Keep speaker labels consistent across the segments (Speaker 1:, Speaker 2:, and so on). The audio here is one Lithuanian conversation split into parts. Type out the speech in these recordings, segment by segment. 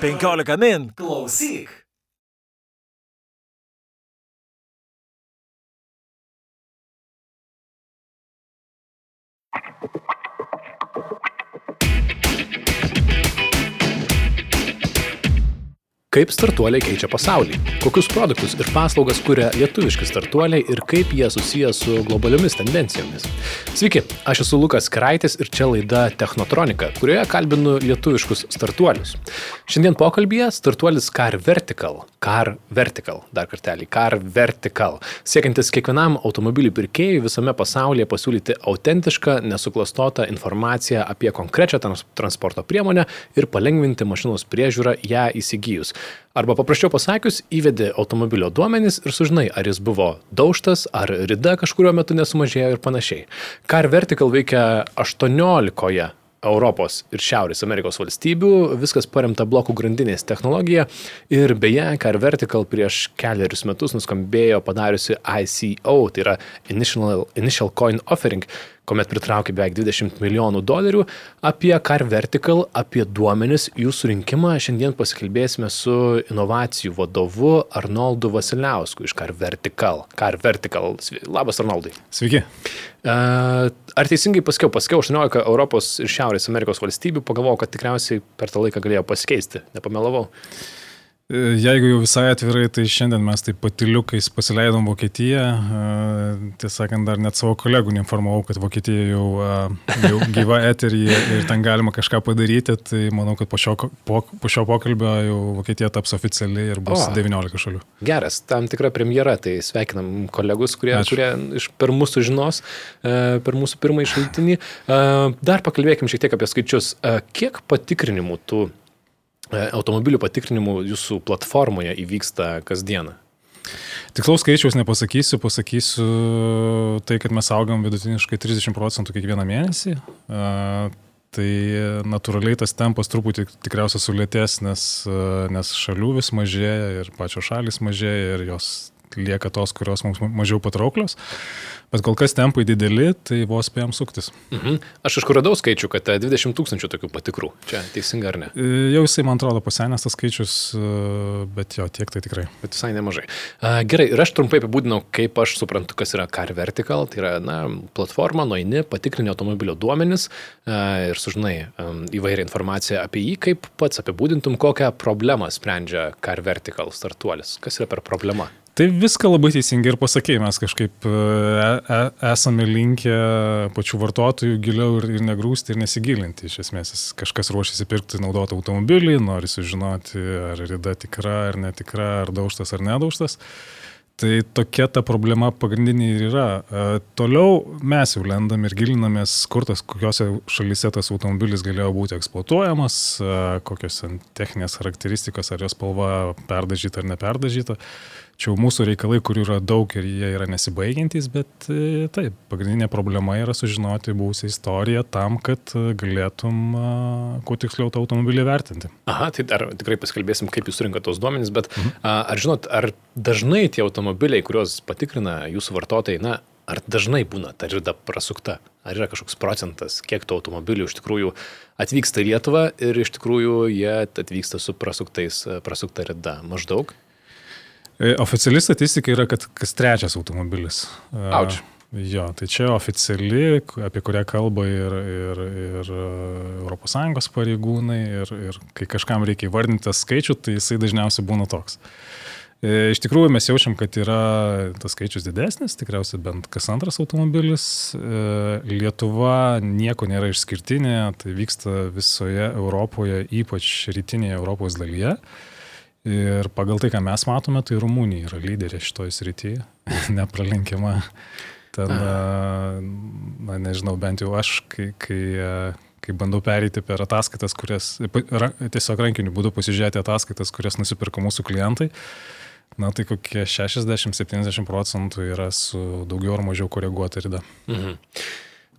Speaker 1: 15 min klausyk.
Speaker 2: Kaip startuoliai keičia pasaulį? Kokius produktus ir paslaugas kuria lietuviški startuoliai ir kaip jie susiję su globaliomis tendencijomis? Sveiki, aš esu Lukas Kraitis ir čia laida Technotronika, kurioje kalbinu lietuviškus startuolius. Šiandien pokalbėje startuolis Car Vertical. Car Vertical, dar kartelį, Car Vertical. Siekiantis kiekvienam automobilių pirkėjui visame pasaulyje pasiūlyti autentišką, nesuklastotą informaciją apie konkrečią trans transporto priemonę ir palengvinti mašinos priežiūrą ją įsigijus. Arba paprasčiau pasakius, įvedi automobilio duomenis ir sužinai, ar jis buvo daužtas, ar rida kažkurio metu nesumažėjo ir panašiai. Car Vertical veikia 18 Europos ir Šiaurės Amerikos valstybių, viskas paremta blokų grandinės technologija ir beje, Car Vertical prieš keliarius metus nuskambėjo padariusi ICO, tai yra Initial, Initial Coin Offering, kuomet pritraukė beveik 20 milijonų dolerių. Apie Car Vertical, apie duomenis, jų surinkimą šiandien pasikalbėsime su inovacijų vadovu Arnoldu Vasiliausku iš Car Vertical. Car Vertical. Labas, Arnoldai.
Speaker 3: Sveiki.
Speaker 2: Ar teisingai pasakiau, pasakiau 18 Europos ir Šiaurės Amerikos valstybių, pagalvojau, kad tikriausiai per tą laiką galėjo pasikeisti, nepamelavau.
Speaker 3: E, jeigu jau visai atvirai, tai šiandien mes taip patiliukais pasileidom Vokietiją. E, tiesą sakant, dar net savo kolegų neinformavau, kad Vokietija jau, e, jau gyva eteryje ir ten galima kažką padaryti. Tai manau, kad po šio, po, po šio pokalbio jau Vokietija taps oficiali ir bus o, 19 šalių.
Speaker 2: Geras, tam tikra premjera. Tai sveikinam kolegus, kurie, Ačiū. kurie iš, per mūsų žinos, per mūsų pirmąjį šaltinį. Dar pakalbėkim šiek tiek apie skaičius. Kiek patikrinimų tu automobilių patikrinimų jūsų platformoje įvyksta kasdieną?
Speaker 3: Tikslaus skaičiaus nepasakysiu, pasakysiu tai, kad mes augam vidutiniškai 30 procentų kiekvieną mėnesį. E, tai natūraliai tas tempas truputį tikriausiai sulėtės, nes, e, nes šalių vis mažėja ir pačios šalis mažėja ir jos lieka tos, kurios mums mažiau patrauklios. Bet kol kas tempai dideli, tai vos spėjom suktis.
Speaker 2: Mhm. Aš iš kur radau skaičių, kad 20 e, tūkstančių tokių patikrų. Čia teisinga ar ne?
Speaker 3: E, jau jisai, man atrodo, pasenęs tas skaičius, e, bet jo, tiek tai tikrai.
Speaker 2: Bet visai nemažai. Gerai, ir aš trumpai apibūdinau, kaip aš suprantu, kas yra Car Vertical. Tai yra, na, platforma, nueini, patikrini automobilio duomenis ir sužinai įvairią informaciją apie jį, kaip pats apibūdintum, kokią problemą sprendžia Car Vertical startuolis. Kas yra per problema?
Speaker 3: Tai viską labai teisingai ir pasakėjai, mes kažkaip e, e, esame linkę pačių vartotojų giliau ir, ir negrūsti ir nesigilinti. Iš esmės, kažkas ruošiasi pirkti naudotą automobilį, nori sužinoti, ar rida tikra ar netikra, ar daužtas ar nedaužtas. Tai tokia ta problema pagrindinė ir yra. E, toliau mes jau lendam ir gilinamės, kur tas, kokiuose šalyse tas automobilis galėjo būti eksploatuojamas, e, kokios techninės charakteristikos, ar jos spalva perdažyta ar neperdažyta. Čia jau mūsų reikalai, kurių yra daug ir jie yra nesibaigiantys, bet e, taip, pagrindinė problema yra sužinoti būsį istoriją tam, kad e, galėtum kuo tiksliau tą automobilį vertinti.
Speaker 2: Aha, tai dar tikrai pasikalbėsim, kaip jūs surinkat tos duomenys, bet mhm. ar žinot, ar dažnai tie automobiliai, kuriuos patikrina jūsų vartotojai, na, ar dažnai būna ta rida prasukta? Ar yra kažkoks procentas, kiek tų automobilių iš tikrųjų atvyksta į Lietuvą ir iš tikrųjų jie atvyksta su prasuktais, prasukta rida maždaug?
Speaker 3: E, oficiali statistika yra, kad kas trečias automobilis.
Speaker 2: E, Auč.
Speaker 3: Jo, tai čia oficiali, apie kurią kalba ir, ir, ir ES pareigūnai, ir, ir kai kažkam reikia įvardinti tą skaičių, tai jisai dažniausiai būna toks. E, iš tikrųjų mes jaučiam, kad yra tas skaičius didesnis, tikriausiai bent kas antras automobilis. Lietuva nieko nėra išskirtinė, tai vyksta visoje Europoje, ypač rytinėje Europos dalyje. Ir pagal tai, ką mes matome, tai Rumunija yra lyderė šitoje srityje, nepralenkiama. Ten, na nežinau, bent jau aš, kai, kai, kai bandau pereiti per ataskaitas, kurias tiesiog rankiniu būdu pasižiūrėti ataskaitas, kurias nusipirka mūsų klientai, na tai kokie 60-70 procentų yra su daugiau ar mažiau koreguota rida. Mhm.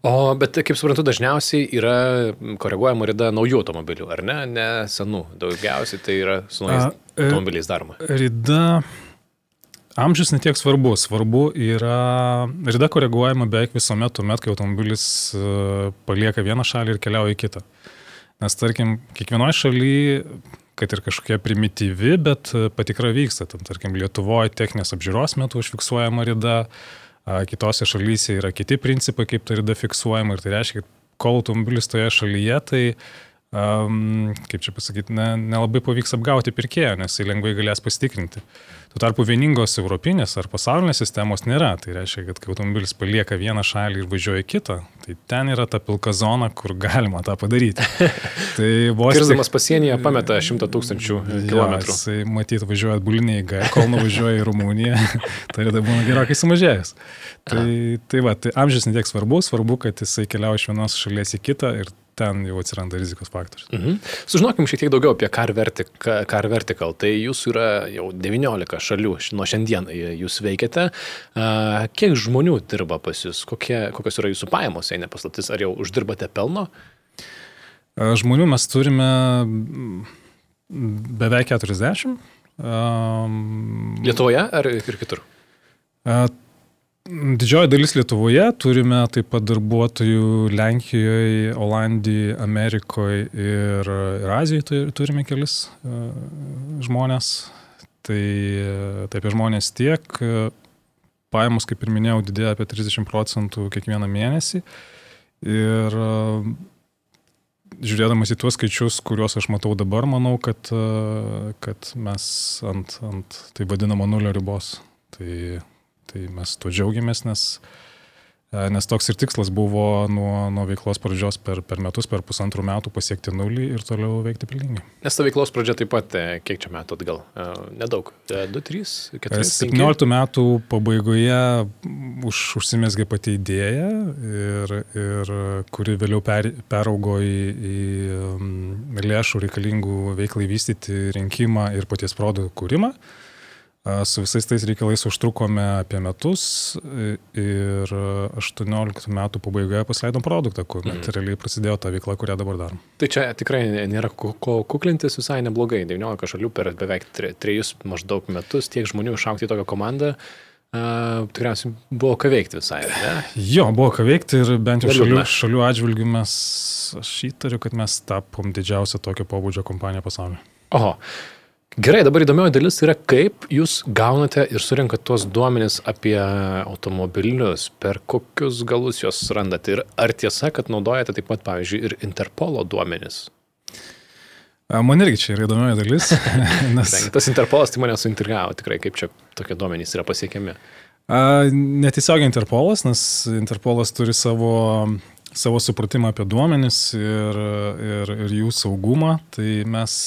Speaker 2: O, bet kaip suprantu, dažniausiai yra koreguojama rida naujų automobilių, ar ne? Ne senų. Daugiausiai tai yra su naujais e, automobiliais daroma.
Speaker 3: Rida. Amžius netiek svarbu. Svarbu yra, rida koreguojama beveik visuomet tuomet, kai automobilis e, palieka vieną šalį ir keliauja į kitą. Nes tarkim, kiekvienoje šalyje kad ir kažkokia primityvi, bet patikra vyksta. Tam, tarkim, Lietuvoje techninės apžiūros metu užfiksuojama rida, kitose šalyse yra kiti principai, kaip ta rida fiksuojama ir tai reiškia, kad kol automobilis toje šalyje, tai um, kaip čia pasakyti, nelabai ne pavyks apgauti pirkėją, nes jis lengvai galės pasitikrinti. Tuo tarpu vieningos europinės ar pasaulinės sistemos nėra. Tai reiškia, kad kai automobilis palieka vieną šalį ir važiuoja kitą, tai ten yra ta pilka zona, kur galima tą padaryti.
Speaker 2: tai vos... Kirzamas tik... pasienyje pameta 100 tūkstančių kilometrų.
Speaker 3: Ja, matyt važiuoja atbulinė įga, kol nuvažiuoja į Rumuniją, tai tada būna gerokai sumažėjęs. Tai, tai va, tai amžius netiek svarbu, svarbu, kad jisai keliauja iš vienos šalies į kitą ir ten jau atsiranda rizikos faktorius.
Speaker 2: Mhm. Sužinokim šiek tiek daugiau apie Car, Vertic, Car Vertical. Tai jūsų yra jau 19 šalių nuo šiandien jūs veikiate. Kiek žmonių dirba pas jūs? Kokie, kokios yra jūsų pajamos, jei nepaslaptis? Ar jau uždirbate pelno?
Speaker 3: Žmonių mes turime beveik 40.
Speaker 2: Lietuvoje ar ir kitur?
Speaker 3: Didžioji dalis Lietuvoje, turime taip pat darbuotojų Lenkijoje, Olandijoje, Amerikoje ir, ir Azijoje turime kelis uh, žmonės. Tai, tai apie žmonės tiek, pajamos, kaip ir minėjau, didėja apie 30 procentų kiekvieną mėnesį. Ir žiūrėdamas į tuos skaičius, kuriuos aš matau dabar, manau, kad, kad mes ant, ant tai vadinamo nulio ribos. Tai Tai mes tuo džiaugiamės, nes, e, nes toks ir tikslas buvo nuo, nuo veiklos pradžios per, per metus, per pusantrų metų pasiekti nulį ir toliau veikti pelningai.
Speaker 2: Nes ta veiklos pradžia taip pat, e, kiek čia metų atgal? E, nedaug. 2, 3, 4.
Speaker 3: 17 metų pabaigoje už, užsimesgė pati idėja, ir, ir kuri vėliau per, peraugo į, į lėšų reikalingų veiklai vystyti rinkimą ir paties produktų kūrimą. Su visais tais reikalais užtrukome apie metus ir 18 metų pabaigoje pasileidom produktą, kuomet mm. realiai prasidėjo ta veikla, kurią dabar darom.
Speaker 2: Tai čia tikrai nėra ko kuklintis visai neblogai. 19 šalių per beveik 3 maždaug metus tiek žmonių išaukti į tokią komandą. Uh, tikriausiai buvo ką veikti visai, ne?
Speaker 3: Jo, buvo ką veikti ir bent jau šalių, šalių atžvilgių mes, aš įtariu, kad mes tapom didžiausią tokio pobūdžio kompaniją pasaulyje.
Speaker 2: Oho, Gerai, dabar įdomioji dalis yra, kaip jūs gaunate ir surinkat tuos duomenis apie automobilius, per kokius galus juos randate ir ar tiesa, kad naudojate taip pat, pavyzdžiui, ir Interpolo duomenis?
Speaker 3: Man irgi čia yra įdomioji dalis.
Speaker 2: Nes... Tas Interpolas tai mane suintrigavo tikrai, kaip čia tokie duomenys yra pasiekiami.
Speaker 3: Netiesiogiai Interpolas, nes Interpolas turi savo savo supratimą apie duomenis ir, ir, ir jų saugumą, tai mes,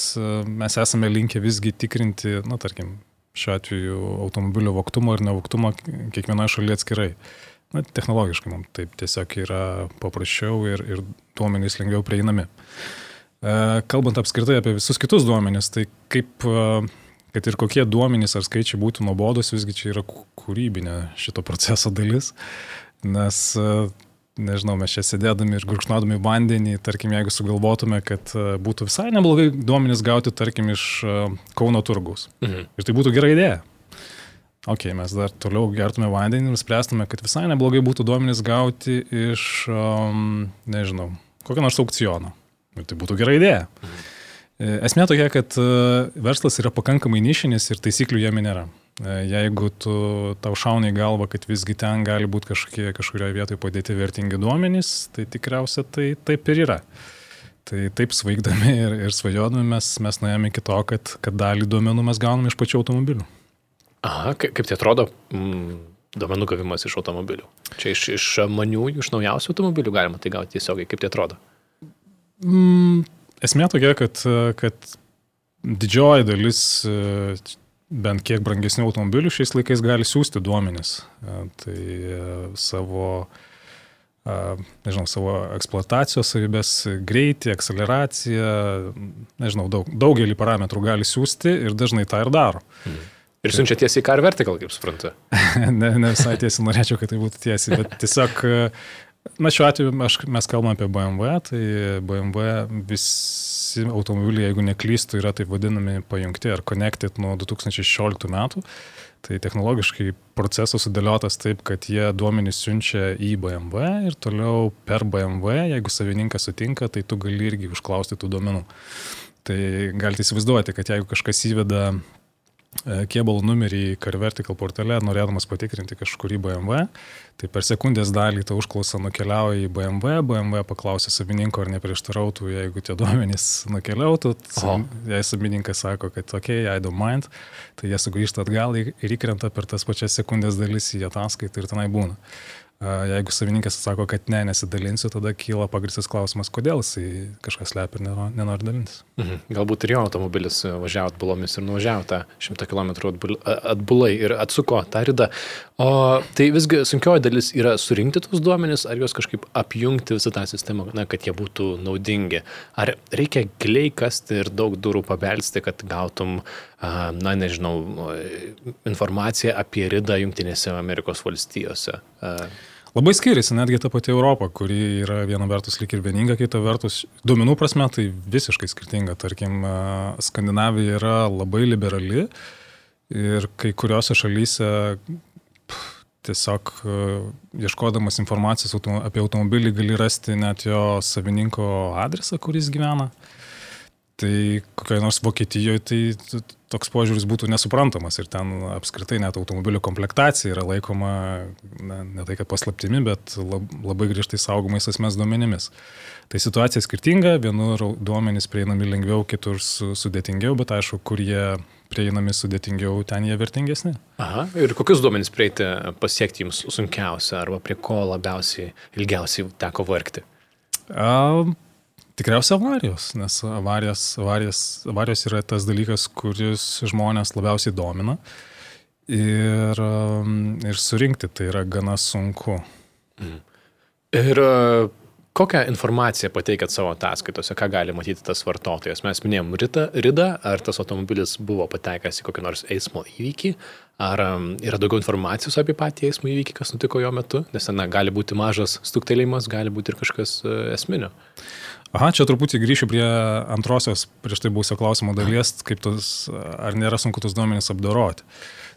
Speaker 3: mes esame linkę visgi tikrinti, na, tarkim, šiuo atveju automobilio voktumo ir nevoktumo kiekvienoje šalyje atskirai. Na, technologiškai mums taip tiesiog yra paprasčiau ir, ir duomenys lengviau prieinami. E, kalbant apskritai apie visus kitus duomenys, tai kaip, kad ir kokie duomenys ar skaičiai būtų nuobodus, visgi čia yra kūrybinė šito proceso dalis, nes nežinau, mes čia sėdėdami ir gurkšnodami vandenį, tarkim, jeigu sugalvotume, kad e, būtų visai neblogai duomenys gauti, tarkim, iš e, Kauno turgaus. Mhm. Ir tai būtų gera idėja. Ok, mes dar toliau gertume vandenį ir spręstume, kad visai neblogai būtų duomenys gauti iš, um, nežinau, kokio nors aukciono. Ir tai būtų gera idėja. Mhm. Esmė tokia, kad verslas yra pakankamai nišinis ir taisyklių jame nėra. E, jeigu tu, tau šauna į galvą, kad visgi ten gali būti kažkokie, kažkurioje vietoje padėti vertingi duomenys, tai tikriausia tai taip ir yra. Tai taip svaigdami ir, ir svajodami mes, mes nuėjome iki to, kad, kad dalį duomenų mes gauname iš pačių automobilių.
Speaker 2: Aha, kaip, kaip tai atrodo mm, duomenų gavimas iš automobilių? Čia iš, iš maniųjų, iš naujausių automobilių galima tai gauti tiesiogiai, kaip tai atrodo?
Speaker 3: Mm, esmė tokia, kad, kad didžioji dalis bent kiek brangesnių automobilių šiais laikais gali siūsti duomenis. E, tai e, savo, e, nežinau, savo eksploatacijos savybės, greitį, akceleraciją, nežinau, daug, daugelį parametrų gali siūsti ir dažnai tą ir daro.
Speaker 2: Mhm. Ir siunčia tiesiai į car vertical, kaip suprantu.
Speaker 3: ne, ne visai tiesiai norėčiau, kad tai būtų tiesiai, bet tiesiog, na šiuo atveju aš, mes kalbame apie BMW, tai BMW vis visi automobiliai, jeigu neklystų, yra taip vadinami pajungti ar connected nuo 2016 metų. Tai technologiškai procesas sudėliotas taip, kad jie duomenys siunčia į BMW ir toliau per BMW, jeigu savininkas sutinka, tai tu gali irgi užklausti tų duomenų. Tai galite įsivaizduoti, kad jeigu kažkas įveda kėbalų numerį CarVertical portale, norėdamas patikrinti kažkurį BMW, tai per sekundės dalį ta užklausa nukeliauja į BMW, BMW paklausė savininko, ar neprieštarautų, jeigu tie duomenys nukeliautų, jei savininkas sako, kad ok, I don't mind, tai jie sugrįžta atgal ir įkrenta per tas pačias sekundės dalis į ataskaitą ir tenai būna. Jeigu savininkas sako, kad ne, nesidalinsiu, tada kyla pagristas klausimas, kodėl jisai kažkas lepia ir nenori, nenori dalintis.
Speaker 2: Mhm. Galbūt ir jo automobilis važiavo atbulomis ir nuvažiavo tą 100 km atbulai ir atsuko tą ridą. O tai visgi sunkioji dalis yra surinkti tuos duomenis, ar juos kažkaip apjungti visą tą sistemą, na, kad jie būtų naudingi. Ar reikia giliai kasti ir daug durų pabelsti, kad gautum, na, nežinau, informaciją apie ridą Junktinėse Amerikos valstijose.
Speaker 3: Labai skiriasi netgi ta pati Europa, kuri yra viena vertus lik ir vieninga, kita vertus duomenų prasme tai visiškai skirtinga. Tarkim, Skandinavija yra labai liberali ir kai kuriuose šalyse tiesiog ieškodamas informacijos apie automobilį gali rasti net jo savininko adresą, kuris gyvena. Tai kokioje nors Vokietijoje tai toks požiūris būtų nesuprantamas ir ten apskritai net automobilių komplektacija yra laikoma na, ne tai, kad paslaptimi, bet labai griežtai saugomais asmens duomenimis. Tai situacija skirtinga, vienur duomenys prieinami lengviau, kitur su, sudėtingiau, bet aišku, kur jie prieinami sudėtingiau, ten jie vertingesni.
Speaker 2: Aha, ir kokius duomenys prieiti pasiekti jums sunkiausia arba prie ko labiausiai ilgiausiai teko vargti?
Speaker 3: Um, Tikriausiai avarijos, nes avarijos, avarijos, avarijos yra tas dalykas, kuris žmonės labiausiai domina ir, um, ir surinkti tai yra gana sunku.
Speaker 2: Mm. Ir kokią informaciją pateikėt savo ataskaitose, ką gali matyti tas vartotojas? Mes minėjom ridą, ar tas automobilis buvo patekęs į kokį nors eismo įvykį, ar um, yra daugiau informacijos apie patį eismo įvykį, kas nutiko jo metu, nes na, gali būti mažas stuktelėjimas, gali būti ir kažkas uh, esminio.
Speaker 3: Aha, čia truputį grįšiu prie antrosios prieš tai buvusio klausimo dalies, kaip tos, ar nėra sunku tos duomenys apdoroti.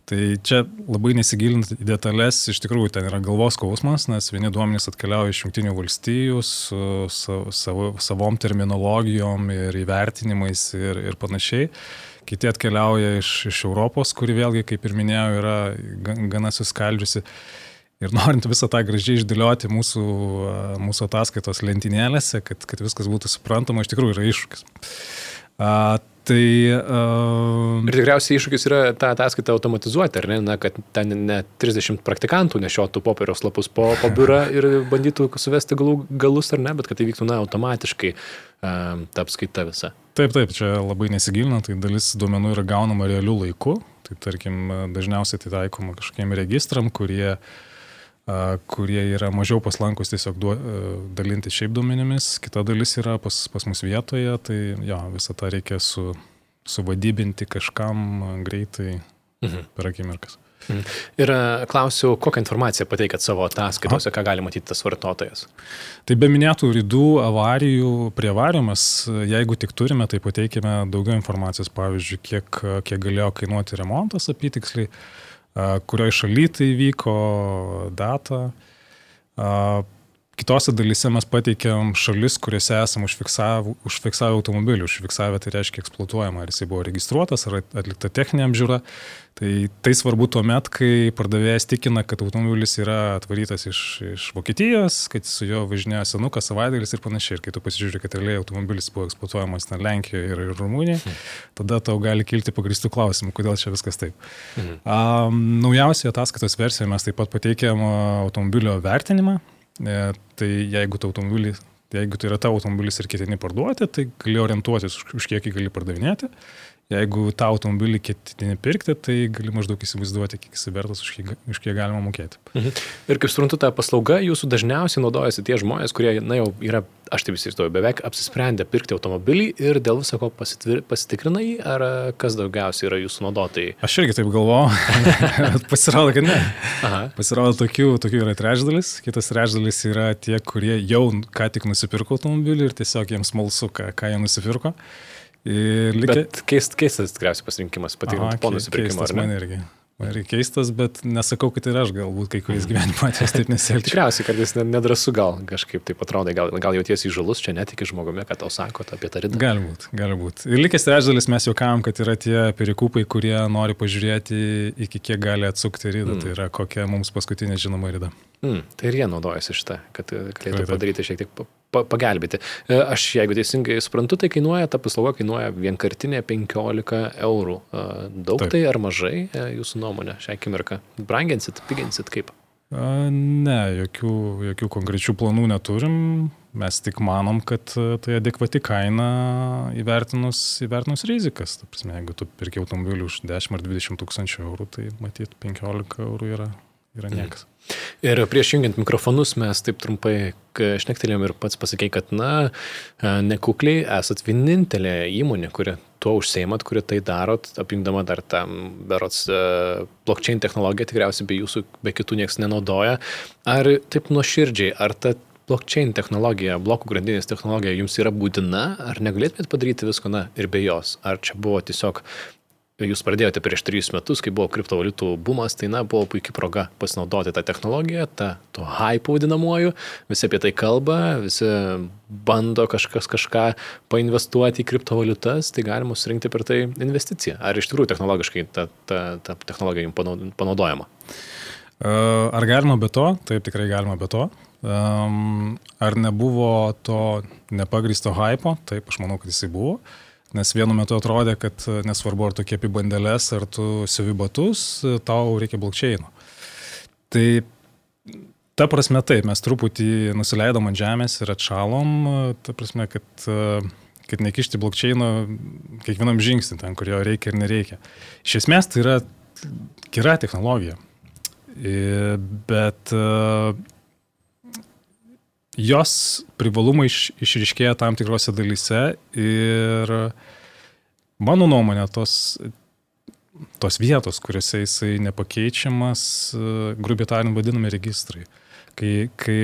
Speaker 3: Tai čia labai nesigilinant į detalės, iš tikrųjų ten yra galvos skausmas, nes vieni duomenys atkeliauja iš Junktinių valstijų su savo, savom terminologijom ir įvertinimais ir, ir panašiai. Kiti atkeliauja iš, iš Europos, kuri vėlgi, kaip ir minėjau, yra gana suskaldžiusi. Ir norint visą tą gražiai išdėlioti mūsų, mūsų ataskaitos lentynėlėse, kad, kad viskas būtų suprantama, iš tikrųjų yra iššūkis. Tai. Uh...
Speaker 2: Ir tikriausiai iššūkis yra tą ataskaitą automatizuoti, ar ne? Na, kad ten ne 30 praktikantų nešiotų popieriaus lapus po, po biurą ir bandytų suvesti galų, galus, ar ne, bet kad tai vyktų, na, automatiškai uh, ta apskaita visa.
Speaker 3: Taip, taip, čia labai nesigilinant, tai dalis duomenų yra gaunama realiu laiku. Tai tarkim, dažniausiai tai taikoma kažkokiem registram, kurie uh, kurie yra mažiau paslankus tiesiog duo, dalinti šiaip duomenimis, kita dalis yra pas, pas mus vietoje, tai jo, visą tą reikia su, suvadybinti kažkam greitai mhm. per akimirkas.
Speaker 2: Mhm. Ir klausiu, kokią informaciją pateikėt savo ataskaitose, ką gali matyti tas vartotojas?
Speaker 3: Tai be minėtų rydų avarijų prie avarijomis, jeigu tik turime, tai pateikime daugiau informacijos, pavyzdžiui, kiek, kiek galėjo kainuoti remontas apytiksliai kurioje šalyje tai vyko, datą. Kitose dalyse mes pateikėm šalis, kuriuose esame užfiksavę, užfiksavę automobilį. Užfiksavę tai reiškia eksploatuojama, ar jisai buvo registruotas, ar atlikta techninė apžiūra. Tai tai svarbu tuo met, kai pardavėjas tikina, kad automobilis yra atvarytas iš, iš Vokietijos, kad su juo važinėjo senukas savaitgalis ir panašiai. Ir kai tu pasižiūrė, kad realiai automobilis buvo eksploatuojamas na, Lenkijoje ir, ir Rumunijoje, hmm. tada tau gali kilti pagristų klausimų, kodėl čia viskas taip. Hmm. Um, naujausioje ataskaitos versijoje mes taip pat pateikėm automobilio vertinimą tai jeigu tu automobilį, jeigu tai yra tavo automobilis ir ketini parduoti, tai gali orientuotis, už, kiek jį gali pardavinėti. Jeigu tą automobilį ketini pirkti, tai gali maždaug įsivaizduoti, kiek jis vertas, už kiek, už kiek galima mokėti.
Speaker 2: Mhm. Ir kaip suprantu, ta paslauga jūsų dažniausiai naudojasi tie žmonės, kurie, na jau yra aš taip įsivaizduoju, beveik apsisprendę pirkti automobilį ir dėl viso ko pasitikrina jį, ar kas daugiausiai yra jūsų naudotojai?
Speaker 3: Aš irgi taip galvoju, pasirodo, kad ne. Aha. Pasirodo, tokių, tokių yra trečdalis, kitas trečdalis yra tie, kurie jau ką tik nusipirko automobilį ir tiesiog jiems malsu, ką, ką jie nusipirko.
Speaker 2: Lygiai... Bet keist, keistas tikriausiai pasirinkimas, patikrinti po nusipirkimo.
Speaker 3: Man irgi. Man ir keistas, bet nesakau, kad ir aš galbūt kai kuriais gyvenimo atvejais taip nesielgčiau.
Speaker 2: Tikriausiai kartais ne- nedrasu gal kažkaip taip atrodo, gal, gal jautiesi įžulus, čia netiki žmogumi, kad tau sako apie tą
Speaker 3: būti, gali būti. Ir likęs trečdalis mes juokavom, kad yra tie perikupai, kurie nori pažiūrėti, iki kiek gali atsukti rydą. Mm. Tai yra kokia mums paskutinė žinoma ryda.
Speaker 2: Mm, tai ir jie naudojasi šitą, kad galėtų padaryti šiek tiek pa, pa, pagelbėti. E, Aš, jeigu teisingai suprantu, tai kainuoja, ta paslauga kainuoja vienkartinė 15 eurų. E, Daug
Speaker 3: Taip.
Speaker 2: tai ar mažai, e, jūsų nuomonė, šią akimirką? Branginsit, piginsit kaip?
Speaker 3: Ne, jokių, jokių konkrečių planų neturim. Mes tik manom, kad tai adekvati kaina įvertinus, įvertinus rizikas. Ta prasme, jeigu tu pirki automobilį už 10 ar 20 tūkstančių eurų, tai matyt 15 eurų yra, yra niekas.
Speaker 2: Ir prieš jungiant mikrofonus mes taip trumpai šnektelėjom ir pats pasakėjai, kad, na, e, nekukliai esat vienintelė įmonė, kuri tuo užseimat, kuri tai darot, apjungdama dar tam, berots, e, blockchain technologiją, tikriausiai be jūsų, be kitų niekas nenaudoja. Ar taip nuoširdžiai, ar ta blockchain technologija, blokų grandinės technologija jums yra būtina, ar negalėtumėt padaryti visko, na, ir be jos? Ar čia buvo tiesiog Jūs pradėjote prieš trijus metus, kai buvo kriptovaliutų bumas, tai na, buvo puikia proga pasinaudoti tą technologiją, tą to hype vadinamuoju, visi apie tai kalba, visi bando kažkas kažką painvestuoti į kriptovaliutas, tai galima surinkti per tai investiciją. Ar iš tikrųjų technologiškai ta, ta, ta technologija jums panau- panaudojama?
Speaker 3: A, Ar galima be to? Taip, tikrai galima be to. Ar nebuvo to nepagristo hypo? Taip, aš manau, kad jisai buvo. Nes vienu metu atrodė, kad e, nesvarbu, ar tu kėpi bandelės, ar tu siuvi batus, e, tau reikia blokčiaino. Tai ta prasme taip, mes truputį nusileidom ant žemės ir atšalom, e, ta prasme, kad, kad nekišti blokčiaino kiekvienam žingsnį ten, kur jo reikia ir nereikia. Iš esmės tai yra gera technologija. Bet jos privalumai iš, išriškėja tam tikrose dalyse ir mano nuomonė tos, tos vietos, kuriuose jisai nepakeičiamas, e, grubiai tariant, vadinami registrai. Kai, kai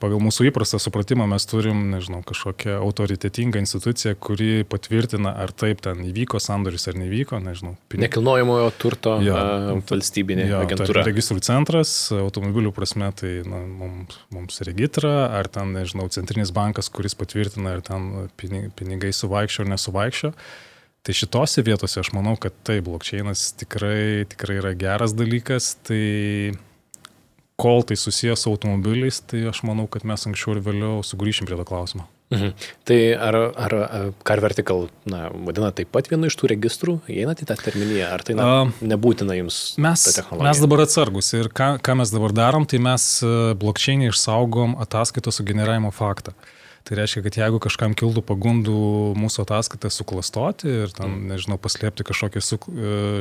Speaker 3: pagal mūsų įprastą supratimą mes turim, nežinau, kažkokią autoritetingą instituciją, kuri patvirtina, ar taip ten įvyko sandoris ar nevyko, nežinau. pinig-
Speaker 2: Nekilnojamojo turto
Speaker 3: Jo.
Speaker 2: a, valstybinė
Speaker 3: Jo,
Speaker 2: agentūra.
Speaker 3: tai Registrų centras, automobilių prasme, tai na, mums, mums registra, ar ten, nežinau, centrinis bankas, kuris patvirtina, ar ten pini- pinigai suvaikščio ar nesuvaikščio. Tai šitose vietose aš manau, kad tai blokčiainas tikrai, tikrai yra geras dalykas. Tai kol tai susijęs su automobiliais, tai aš manau, kad mes anksčiau ir vėliau sugrįšim prie to klausimo.
Speaker 2: Mhm. Tai ar, ar Car Vertical, na, vadina taip pat vienu iš tų registrų, įeinat į tą terminiją, ar tai na,
Speaker 3: Am,
Speaker 2: nebūtina jums
Speaker 3: Mes,
Speaker 2: ta technologija?
Speaker 3: mes dabar atsargus ir ką, ką mes dabar darom, tai mes blokčiai išsaugom ataskaitos sugeneravimo faktą. Tai reiškia, kad jeigu kažkam kiltų pagundų mūsų ataskaitą suklastoti ir ten, nežinau, paslėpti kažkokią su,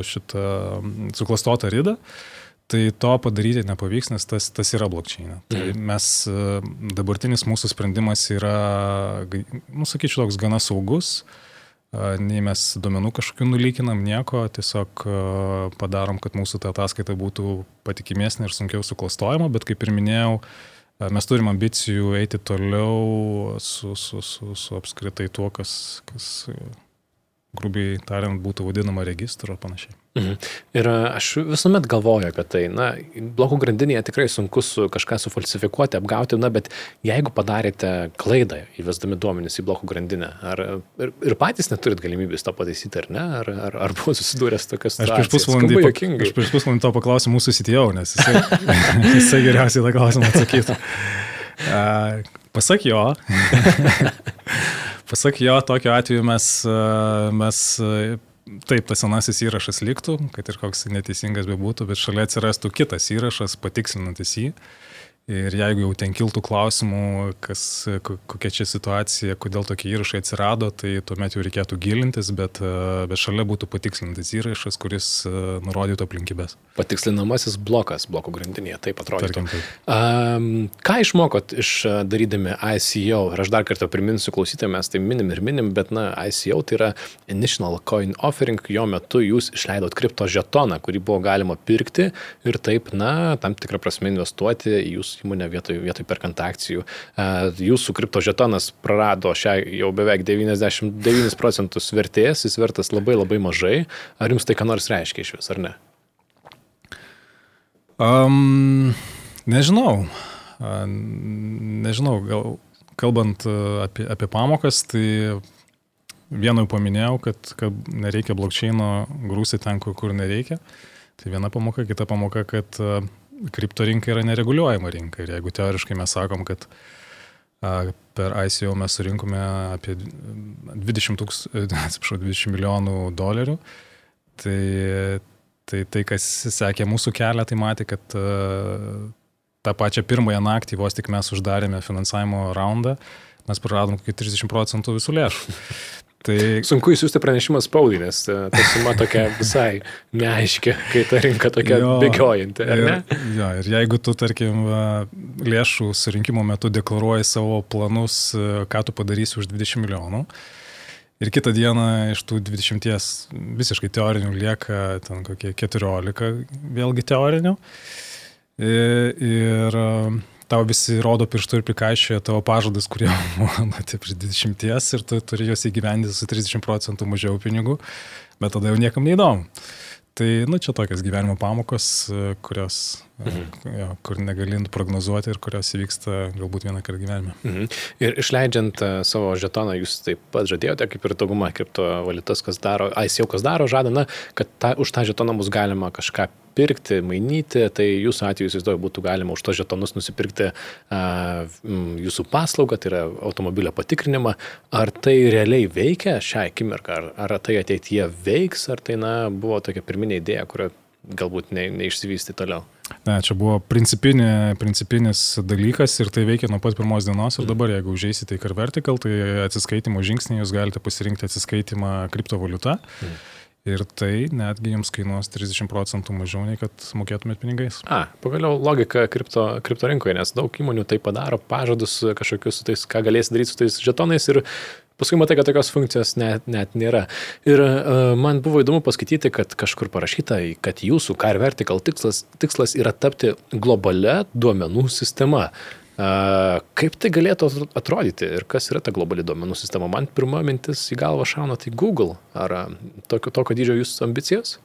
Speaker 3: šitą mm, suklastotą rydą, tai to padaryti nepavyks, nes tas, tas yra blokčiai. Tai mes, e, dabartinis mūsų sprendimas yra, nu, sakyčiau, toks gana saugus. A, Nei mes duomenų kažkokių nulykinam, nieko, tiesiog a, padarom, kad mūsų ta ataskaita būtų patikimesnė ir sunkiau suklastojama, bet kaip ir minėjau, mes turim ambicijų eiti toliau su, su, su, su apskritai tuo, kas, kas grubiai tariant būtų vadinama registru ar panašiai.
Speaker 2: Mhm. Ir aš visuomet galvoju apie tai, na, blokų grandinėje tikrai sunku su kažką sufalsifikuoti, apgauti, na, bet jeigu padarėte klaidą įvesdami duomenis į blokų grandinę, ar ir, ir patys neturit galimybės to pataisyti, ar ne, ar, ar, ar buvo susidūręs tokias
Speaker 3: Aš prieš pusvalandį, pa- aš prieš pusvalandį to paklausiu mūsų sitijau, nes jisai, jisai geriausiai tą klausimą atsakytų. A, Pasak jo, pasak jo, tokiu atveju mes, a, mes a, taip, tas senasis įrašas liktų, kad ir koks neteisingas bebūtų, bet šalia atsirastų kitas įrašas, patikslinantis jį. Ir jeigu jau ten kiltų klausimų, kas, ko- kokia čia situacija, kodėl tokie įrašai atsirado, tai tuomet jau reikėtų gilintis, bet, bet šalia būtų patikslintas įrašas, kuris nurodytų aplinkybės.
Speaker 2: Patikslinamasis blokas blokų grandinėje, taip atrodo.
Speaker 3: Tarkim, taip.
Speaker 2: Um, ką išmokot iš darydami ICO? Ir aš dar kartą priminsiu klausytėjams, mes tai minim ir minim, bet na, ICO tai yra Initial Coin Offering, jo metu jūs išleidot kripto žetoną, kurį buvo galima pirkti ir taip, na, tam tikrą prasme investuoti į jūsų įmonę vietoj, vietoj perkant akcijų. Uh, jūsų kripto žetonas prarado šią jau beveik 99 procentus vertės, jis vertas labai labai mažai. Ar jums tai ką nors reiškia iš vis, ar ne?
Speaker 3: Um, nežinau. Nežinau, gal kalbant apie, apie pamokas, tai vienu paminėjau, kad, kad nereikia blokčiaino grūsti ten, kur, kur nereikia. Tai viena pamoka, kita pamoka, kad uh, kripto rinka yra nereguliuojama rinka. Ir jeigu teoriškai mes sakom, kad per ICO mes surinkome apie 20, tūks, atsiprašau, 20 milijonų dolerių, tai Tai tai, kas sekė mūsų kelią, tai matė, kad tą pačią pirmąją naktį, vos tik mes uždarėme finansavimo raundą, mes praradom kokį 30 procentų visų lėšų.
Speaker 2: Tai... Sunku įsiųsti pranešimą spaudai, nes e, ta suma tokia visai neaiški, kai ta rinka tokia jo, bėgiojanti.
Speaker 3: Ir, jo, ir jeigu tu, tarkim, lėšų surinkimo metu deklaruoji savo planus, e, ką tu padarysi už 20 milijonų, Ir kitą dieną iš tų 20 visiškai teorinių lieka ten kokie 14, vėlgi teorinių. Ir, ir tau visi rodo pirštų ir prikaišioja tavo pažadus, kurie tai prieš 20 ir tu turi juos įgyvendinti su 30 procentų mažiau pinigų, bet tada jau niekam neįdomu. Tai, nu, čia tokios gyvenimo pamokos, kurios, mhm. jo, kur negali prognozuoti ir kurios įvyksta galbūt vieną kartą gyvenime.
Speaker 2: Mhm. Ir išleidžiant savo žetoną, jūs taip pat žadėjote, kaip ir dauguma kriptovaliutas, kas daro, ICO kas daro, žada, na, kad ta, už tą žetoną bus galima kažką pirkti, mainyti, tai jūsų atveju, įsivaizduoju, būtų galima už tos žetonus nusipirkti a, jūsų paslaugą, tai yra automobilio patikrinimą. Ar tai realiai veikia šią akimirką, ar, ar tai ateityje veiks, ar tai na, buvo tokia pirminė idėja, kurio galbūt ne, neišsivysti toliau.
Speaker 3: Ne, čia buvo principinė, principinis dalykas ir tai veikia nuo pat pirmos dienos ir dabar, jeigu užeisite į Carvertical, tai atsiskaitimo žingsnį jūs galite pasirinkti atsiskaitimą kriptovaliutą. Mm. Ir tai netgi jums kainuos 30 procentų mažiau, nei kad mokėtumėt pinigais.
Speaker 2: A, pagaliau logika kripto, kripto rinkoje, nes daug įmonių tai padaro, pažadus kažkokius su tais, ką galės daryti su tais žetonais ir paskui matai, kad tokios funkcijos net, net nėra. Ir uh, man buvo įdomu paskaityti, kad kažkur parašyta, kad jūsų Car Vertical tikslas, tikslas yra tapti globalia duomenų sistema. Kaip tai galėtų atrodyti ir kas yra ta globali duomenų sistema? Man pirma mintis į galvą šauna tai Google. Ar tokio, tokio dydžio jūsų ambicijos?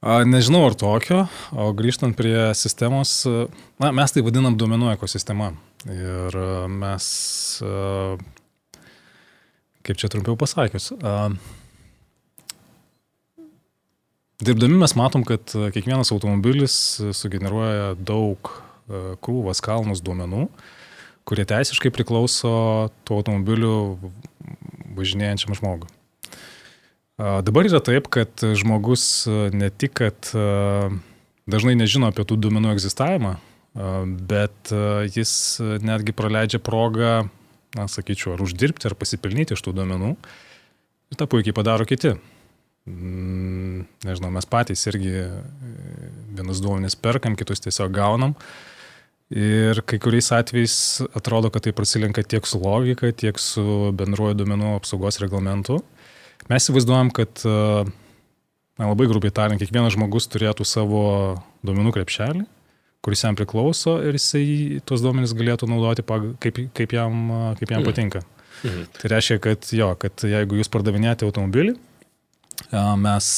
Speaker 3: Nežinau ar tokio, o grįžtant prie sistemos, na, mes tai vadinam duomenų ekosistema. Ir mes, kaip čia trumpiau pasakius, dirbdami mes matom, kad kiekvienas automobilis sugeneruoja daug krūvas kalnus duomenų, kurie teisiškai priklauso tuo automobiliu važinėjančiam žmogui. Dabar yra taip, kad žmogus e, ne tik, kad e, dažnai nežino apie tų duomenų egzistavimą, bet jis netgi praleidžia progą, na, sakyčiau, ar uždirbti, ar pasipelnyti iš tų duomenų. Ir tą puikiai padaro kiti. Mm, nežinau, mes patys irgi vienus duomenis perkam, kitus tiesiog gaunam. Uh, Ir kai kuriais atvejais atrodo, kad tai prasilenka tiek su logika, tiek su bendruoju duomenų apsaugos reglamentu. Mes įsivaizduojam, kad, na, labai grubiai tariant, kiekvienas žmogus turėtų savo duomenų krepšelį, kuris jam priklauso ir jisai tuos duomenys galėtų naudoti, kaip, kaip jam, kaip jam mhm. patinka. Mhm. Tai reiškia, kad jo, kad jeigu jūs pardavinėjate automobilį, mes,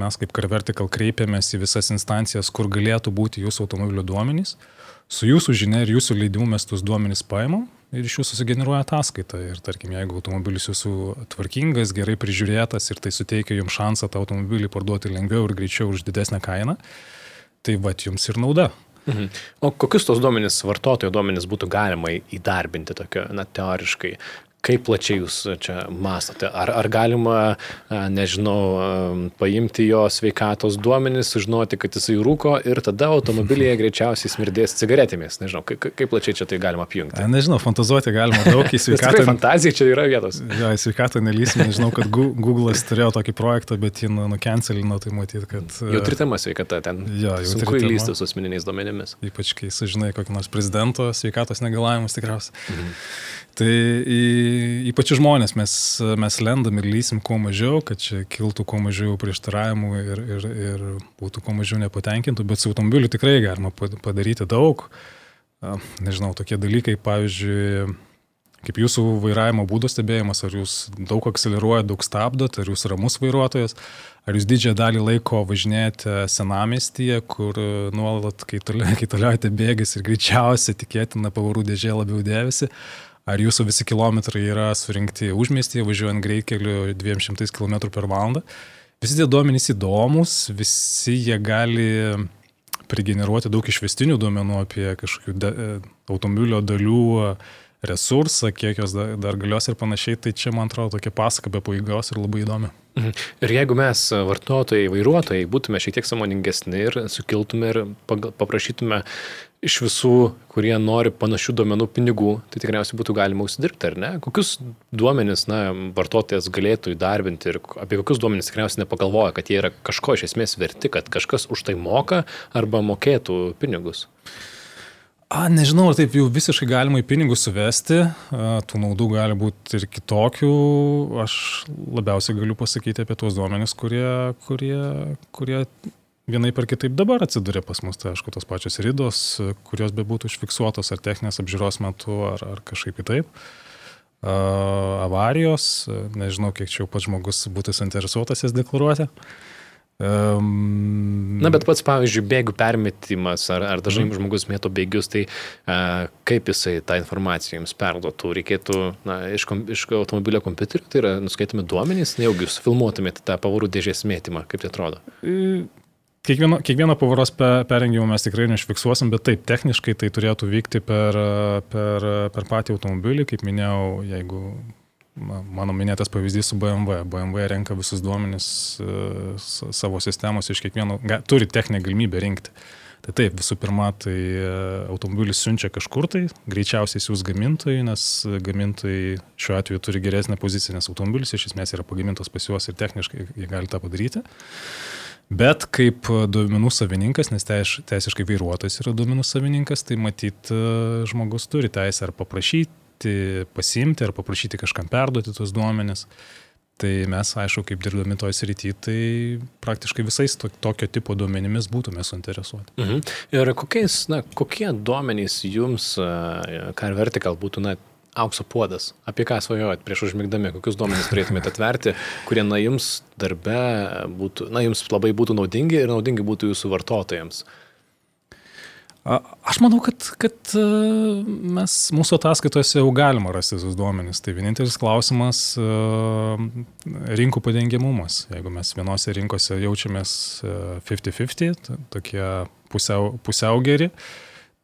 Speaker 3: mes kaip Carvertical kreipiamės į visas instancijas, kur galėtų būti jūsų automobilio duomenys. Mhm su jūsų žinia ir jūsų leidimu mes tuos duomenys paimam ir iš jų susigeneruoja ataskaita. Ir tarkim, jeigu automobilis jūsų tvarkingas, gerai prižiūrėtas ir tai suteikia jums šansą tą automobilį parduoti lengviau ir greičiau už didesnę kainą, tai va jums ir nauda.
Speaker 2: Mhm. O kokius tos duomenys, vartotojo duomenys būtų galima įdarbinti tokio, na, teoriškai? Kaip plačiai jūs čia mąstote? Ar, ar galima, nežinau, paimti jo sveikatos duomenis, sužinoti, kad jisai rūko ir tada automobilyje greičiausiai smirdės cigaretėmis? Nežinau, kaip, kaip plačiai čia tai galima apjungti?
Speaker 3: Nežinau, fantazuoti galima daug į sveikatą.
Speaker 2: Fantazija čia yra vietos.
Speaker 3: Jo, į sveikatą nelysime. Nežinau, kad Google'as turėjo tokį projektą, bet jį nu, nukencelino, tai matyti, kad...
Speaker 2: Jau tritama sveikata ten. Jo, jau sunku įlysti su asmeniniais duomenimis.
Speaker 3: Ypač kai sužinai kokį nors prezidento sveikatos negalavimus tikriausiai. Mhm. Tai į, į pačius žmonės mes, mes lendam ir lysim kuo mažiau, kad čia kiltų kuo mažiau prieštaravimų ir, ir, ir būtų kuo mažiau nepatenkintų, bet su automobiliu tikrai galima padaryti daug. Nežinau, tokie dalykai, pavyzdžiui, kaip jūsų vairavimo būdo stebėjimas, ar jūs daug akceleruojate, daug stabdot, ar jūs ramus vairuotojas, ar jūs didžiąją dalį laiko važinėjate senamestyje, kur nuolat kaitaliojate bėgis ir greičiausiai tikėtina pavarų dėžė labiau dėvisi, ar jūsų visi kilometrai yra surinkti užmiestyje, važiuojant greitkeliu 200 km per valandą. Visi tie duomenys įdomus, visi jie gali prigeneruoti daug išvestinių duomenų apie kažkokių de, automobilio dalių resursą, kiek jos dar, dar galios ir panašiai, tai čia, man atrodo, tokia pasaka be paėgos ir labai įdomi.
Speaker 2: Mhm. Ir jeigu mes, vartotojai, vairuotojai, būtume šiek tiek samoningesni ir sukiltume ir paprašytume iš visų, kurie nori panašių duomenų pinigų, tai tikriausiai būtų galima užsidirbti, ar ne? Kokius duomenis, na, vartotojas galėtų įdarbinti ir apie kokius duomenis tikriausiai nepagalvoja, kad jie yra kažko iš esmės verti, kad kažkas už tai moka arba mokėtų pinigus?
Speaker 3: A, nežinau, ar taip jau visiškai galima į pinigus suvesti, a, tų naudų gali būti ir kitokių. Aš labiausiai galiu pasakyti apie tuos duomenis, kurie, kurie, kurie vienai par kitaip dabar atsiduria pas mus. Tai aišku, tos pačios rydos, kurios be būtų užfiksuotos ar techninės apžiūros metu, ar, ar kažkaip kitaip. A, avarijos, nežinau, kiek čia jau pats žmogus būtų suinteresuotas jas deklaruoti.
Speaker 2: Um, Na, bet pats, pavyzdžiui, bėgių permetimas, ar, ar dažnai mm. žmogus mėto bėgius, tai uh, kaip jisai tą informaciją jums perduotų? Reikėtų na, iš, kom, iš automobilio kompiuterio, tai yra nuskaitomi duomenys, nejaugi jūs filmuotumėte tą pavarų dėžės mėtymą, kaip tai atrodo?
Speaker 3: Kiekvieno, kiekvieno pavaros perengimo mes tikrai neišfiksuosim, bet taip, techniškai tai turėtų vykti per, per, per patį automobilį, kaip minėjau, jeigu mano minėtas pavyzdys su BMW. BMW renka visus duomenis e, savo sistemos iš kiekvieno, turi techninę galimybę rinkti. Tai taip, visų pirma, tai e, automobilis siunčia kažkur tai, greičiausiai siūs gamintojai, nes gamintojai šiuo atveju turi geresnę poziciją, nes automobilis iš esmės yra pagamintas pas juos ir techniškai jie gali tą padaryti. Bet kaip duomenų savininkas, nes teisiškai vairuotojas yra duomenų savininkas, tai matyt, e, žmogus turi teisę ar paprašyti pasimti ar paprašyti kažkam perduoti tos duomenis. Tai mes, aišku, kaip dirbdami toj srity, tai praktiškai visais to, tokio tipo duomenimis būtume suinteresuoti.
Speaker 2: Mhm. Ir kokiais, na, kokie duomenys jums, Car Vertical, būtų, na, aukso puodas? Apie ką svajojat prieš užmigdami, kokius duomenys turėtumėte atverti, kurie, na, jums darbe būtų, na, jums labai būtų naudingi ir naudingi būtų jūsų vartotojams?
Speaker 3: Aš manau, kad, kad e, mes mūsų ataskaitose jau galima rasti visus duomenys. Tai vienintelis klausimas e, - rinkų padengiamumas. Jeigu mes vienose rinkose jaučiamės 50-50, e, tokie pusiau, pusiau geri,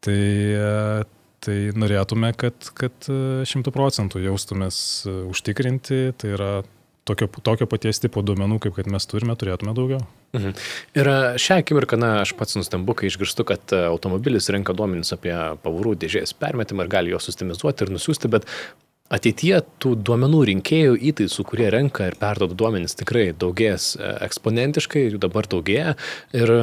Speaker 3: tai, tai norėtume, kad, kad 100 procentų jaustumės užtikrinti. Tai yra tokio, tokio paties tipo duomenų, kaip kad mes turime, turėtume daugiau.
Speaker 2: Mhm. Ir šią akimirką, na, aš pats nustembu, kai išgirstu, kad e, automobilis renka duomenys apie pavarų dėžės permetimą ir gali juos sistemizuoti ir nusiųsti, bet ateityje tų duomenų rinkėjų įtaisų, kurie renka ir perdoda duomenys, tikrai daugės e, eksponentiškai, jų dabar daugėja. Ir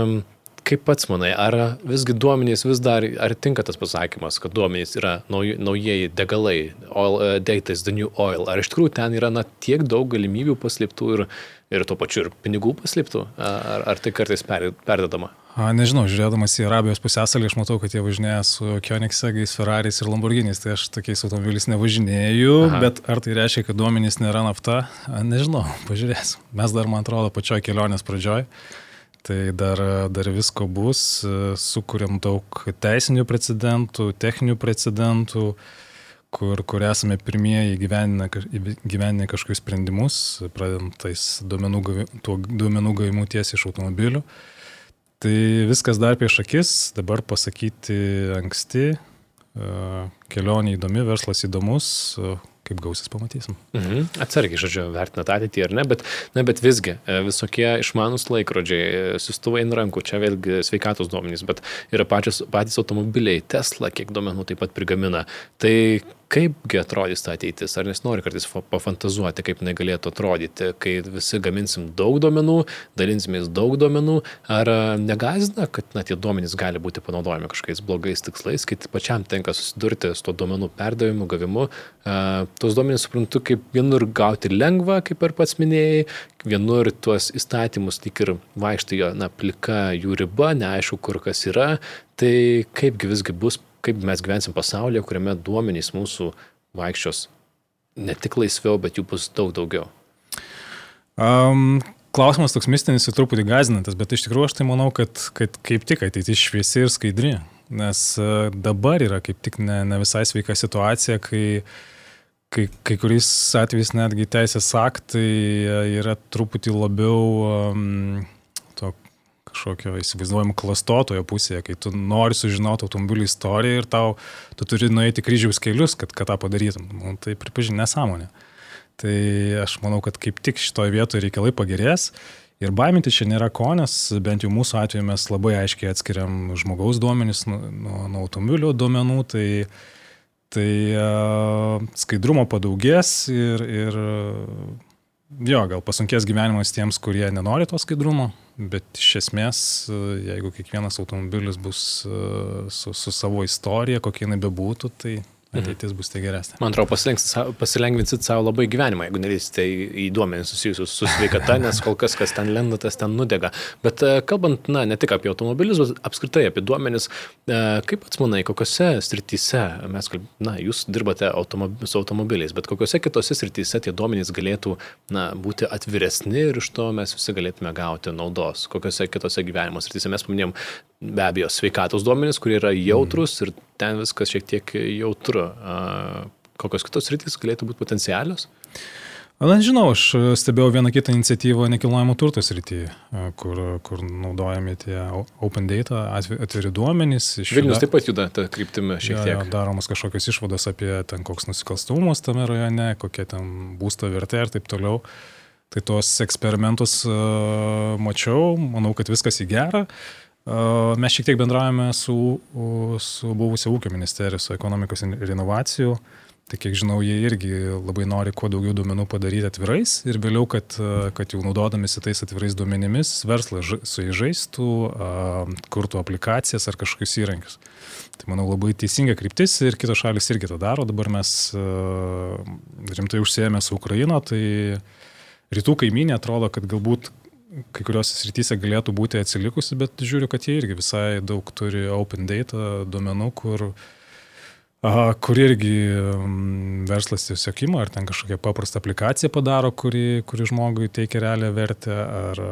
Speaker 2: Kaip pats manai, ar visgi duomenys vis dar, ar tinka tas pasakymas, kad duomenys yra nauj, naujieji degalai, oil, uh, data is the new oil, ar iš tikrųjų ten yra na, tiek daug galimybių paslėptų ir, ir tuo pačiu ir pinigų paslėptų, ar, ar tai kartais per, perdedama?
Speaker 3: A, nežinau, žiūrėdamas į Arabijos pusęsalį, aš matau, kad jie važinėja su Koenigsegais, Ferraris ir Lamborghinis, tai aš tokiais automobiliais nevažinėju, Aha. bet ar tai reiškia, kad duomenys nėra nafta? A, nežinau, pažiūrėsim. Mes dar, man atrodo, pačioj kelionės pradžioj. Tai dar, dar visko bus, sukūrėm daug teisinių precedentų, techninių precedentų, kur, kur esame pirmieji gyveninę kažkokius sprendimus, pradedant tais duomenų, duomenų gavimu tiesiai iš automobilių. Tai viskas dar prieš akis, dabar pasakyti anksti, kelionė įdomi, verslas įdomus, kaip gausis pamatysim.
Speaker 2: Mhm. Atsargiai, žodžiu, vertinat ateitį ar ne, bet, na, bet visgi e, visokie išmanus laikrodžiai, e, siustuvai ant rankų, čia vėlgi sveikatos duomenys, bet yra pačios, patys automobiliai, Tesla, kiek duomenų taip pat prigamina. Tai kaipgi atrodys ta ateitis, ar nesinori kartais pafantazuoti, kaip jinai galėtų atrodyti, kai visi gaminsim daug duomenų, dalinsimės daug duomenų, ar negazina, kad na, tie duomenys gali būti panaudojami kažkokiais blogais tikslais, kai pačiam tenka susidurti su to duomenų perdavimu, gavimu. Tos duomenys suprantu, kaip vienur gauti lengva, kaip ir pats minėjai, vienur tuos įstatymus tik ir vaikštai, na, plika jų riba, neaišku, kur kas yra, tai kaipgi visgi bus kaip mes gyvensim pasaulyje, kuriame duomenys mūsų vaikščios ne tik laisviau, bet jų bus daug daugiau?
Speaker 3: Um, klausimas toks mistinis ir truputį gazinantis, bet iš tikrųjų aš tai manau, kad, kad kaip tik ateitis šviesi ir skaidri. Nes uh, dabar yra kaip tik ne, ne visai sveika situacija, kai, kai, kai kuriais atvejais netgi teisės aktai yra truputį labiau um, kažkokio įsivaizduojamo klastotojo pusėje, kai tu nori sužinoti automobilių istoriją ir tau, tu turi nueiti kryžiaus kelius, kad, kad tą padarytum. Nu, tai pripažinė nesąmonė. Tai aš manau, kad kaip tik šitoje vietoje reikalai pagerės. Ir baiminti čia nėra ko, nes bent jau mūsų atveju mes labai aiškiai atskiriam žmogaus duomenys nuo, nuo, nuo automobilio duomenų, tai, tai uh, skaidrumo padaugės ir, ir jo, gal pasunkės gyvenimas tiems, kurie nenori to skaidrumo, bet iš esmės, jeigu kiekvienas automobilis bus su, su savo istorija, kokia jinai bebūtų, tai. Ateitis bus tai geresnė.
Speaker 2: Man atrodo, pasilengvinsit savo labai gyvenimą, jeigu nelysite į, į duomenys susijusius su sveikata, nes kol kas, kas ten lenda, tas ten nudega. Bet e, kalbant, na, ne tik apie automobilius, bet apskritai apie duomenys, e, kaip pats manai, kokiose srityse mes, na, jūs dirbate automob su automobiliais, bet kokiose kitose srityse tie duomenys galėtų, na, būti atviresni ir iš to mes visi galėtume gauti naudos, kokiose kitose gyvenimo srityse mes paminėjom be abejo sveikatos duomenys, kurie yra jautrus ir ten viskas šiek tiek jautru. Kokios kitos rytis galėtų būti potencialios?
Speaker 3: Na, žinau, aš stebėjau vieną kitą iniciatyvą nekilnojamo turto srityje, kur, kur naudojami tie open data, atviri duomenys.
Speaker 2: Vilnius taip pat juda tą kryptimį šiek tiek. Ja,
Speaker 3: daromos kažkokios išvados apie ten koks nusikalstamumas tame rajone, kokia ten būsto vertė ir taip toliau. Tai tuos eksperimentus uh, mačiau, manau, kad viskas į gerą. Uh, Mes šiek tiek bendravome su, su buvusia ūkio ministerija, su ekonomikos ir inovacijų. Tai kiek žinau, jie irgi labai nori kuo daugiau duomenų padaryti atvirais ir vėliau, kad, kad jau naudodamisi tais atvirais duomenimis, verslas su jais žaistų, kurtų aplikacijas ar kažkokius įrankius. Tai manau labai teisinga kryptis ir kitos šalis irgi tą daro. Dabar mes rimtai užsiemė su Ukraina, tai rytų kaiminė atrodo, kad galbūt kai kuriuose srityse galėtų būti atsilikusi, bet žiūriu, kad jie irgi visai daug turi open data duomenų, kur, aha, kur irgi um, verslas tiesiog ima, ar ten kažkokią paprastą aplikaciją padaro, kuri, kuri žmogui teikia realią vertę, ar,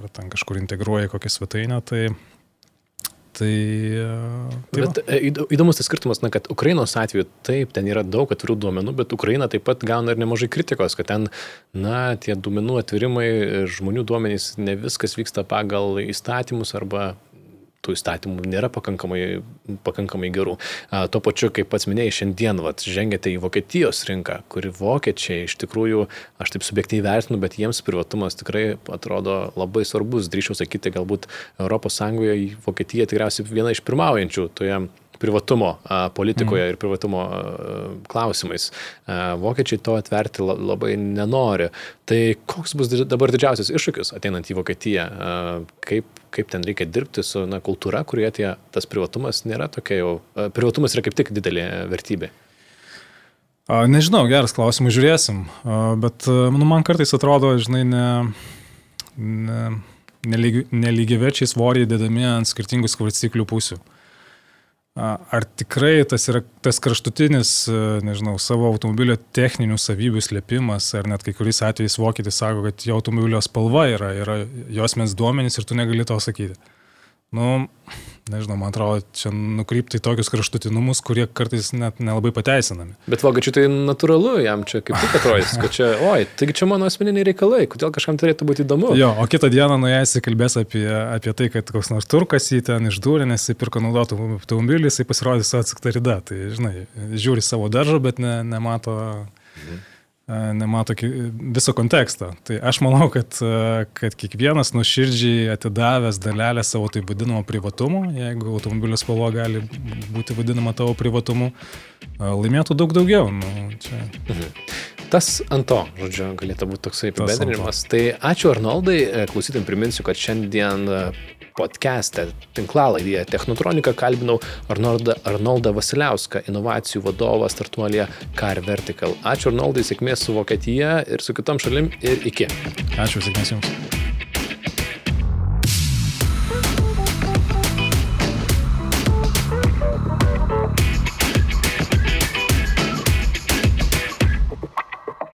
Speaker 3: ar ten kažkur integruoja kokią svetainę. Tai, Tai,
Speaker 2: tai bet va. E, įdomus tas skirtumas, na, kad Ukrainos atveju taip, ten yra daug atvirų duomenų, bet Ukraina taip pat gauna ir nemažai kritikos, kad ten, na, tie duomenų atvirimai, žmonių duomenys, ne viskas vyksta pagal įstatymus arba tų įstatymų nėra pakankamai, pakankamai gerų. A, tuo pačiu, kaip pats minėjai, šiandien vat, žengėte į Vokietijos rinką, kuri vokiečiai iš tikrųjų, aš taip subjektyviai vertinu, bet jiems privatumas tikrai atrodo labai svarbus. Drįšiau sakyti, galbūt ES Vokietija tikriausiai viena iš pirmaujančių toje privatumo politikoje mm. ir privatumo klausimais. Vokiečiai to atverti labai nenori. Tai koks bus dabar didžiausias iššūkis ateinant į Vokietiją? Kaip, kaip ten reikia dirbti su na, kultūra, kurioje tie, tas privatumas nėra tokia jau. Privatumas yra kaip tik didelė vertybė.
Speaker 3: Nežinau, geras klausimas, žiūrėsim. Bet nu, man kartais atrodo, žinai, ne, ne, nelygiaverčiai svoriai dedami ant skirtingų svarstyklių pusių. Uh, Ar tikrai tas yra tas kraštutinis, nežinau, savo automobilio techninių savybių slėpimas, ar net kai kuriais atvejais vokietis sako, kad jo automobilio spalva yra, yra jos mens duomenys ir tu negali to sakyti. Nu, nežinau, man atrodo, čia nukrypti į tokius kraštutinumus, kurie kartais net nelabai pateisinami.
Speaker 2: Bet vokiečiui tai natūralu, jam čia kaip tik atrodys, kad čia, oi, taigi čia mano asmeniniai reikalai, kodėl kažkam turėtų būti įdomu.
Speaker 3: Jo, o kitą dieną nuėjęs kalbės apie, apie tai, kad koks nors turkas jį ten išdūrė, nes jis pirko naudotų automobilį, jisai pasirodys su atsakta rida. Tai, žinai, žiūri savo daržą, bet ne, nemato. Mhm nemato viso konteksto. Tai aš manau, kad, kad kiekvienas nuoširdžiai atidavęs dalelę savo tai vadinamo privatumo, jeigu automobilio spalva gali būti vadinama tavo privatumu, laimėtų daug daugiau. Nu, čia.
Speaker 2: mhm. Tas ant to, žodžiu, galėtų būti toksai apibendrinimas. Tai ačiū Arnoldai, klausytum priminsiu, kad šiandien podcast'e, tinklalaidėje Technotronika kalbinau Arnoldą, Arnoldą Vasiliauską, inovacijų vadovą startuolėje Car Vertical. Ačiū Arnoldai, sėkmės su Vokietija ir su kitom šalim ir iki.
Speaker 3: Ačiū, sėkmės Jums.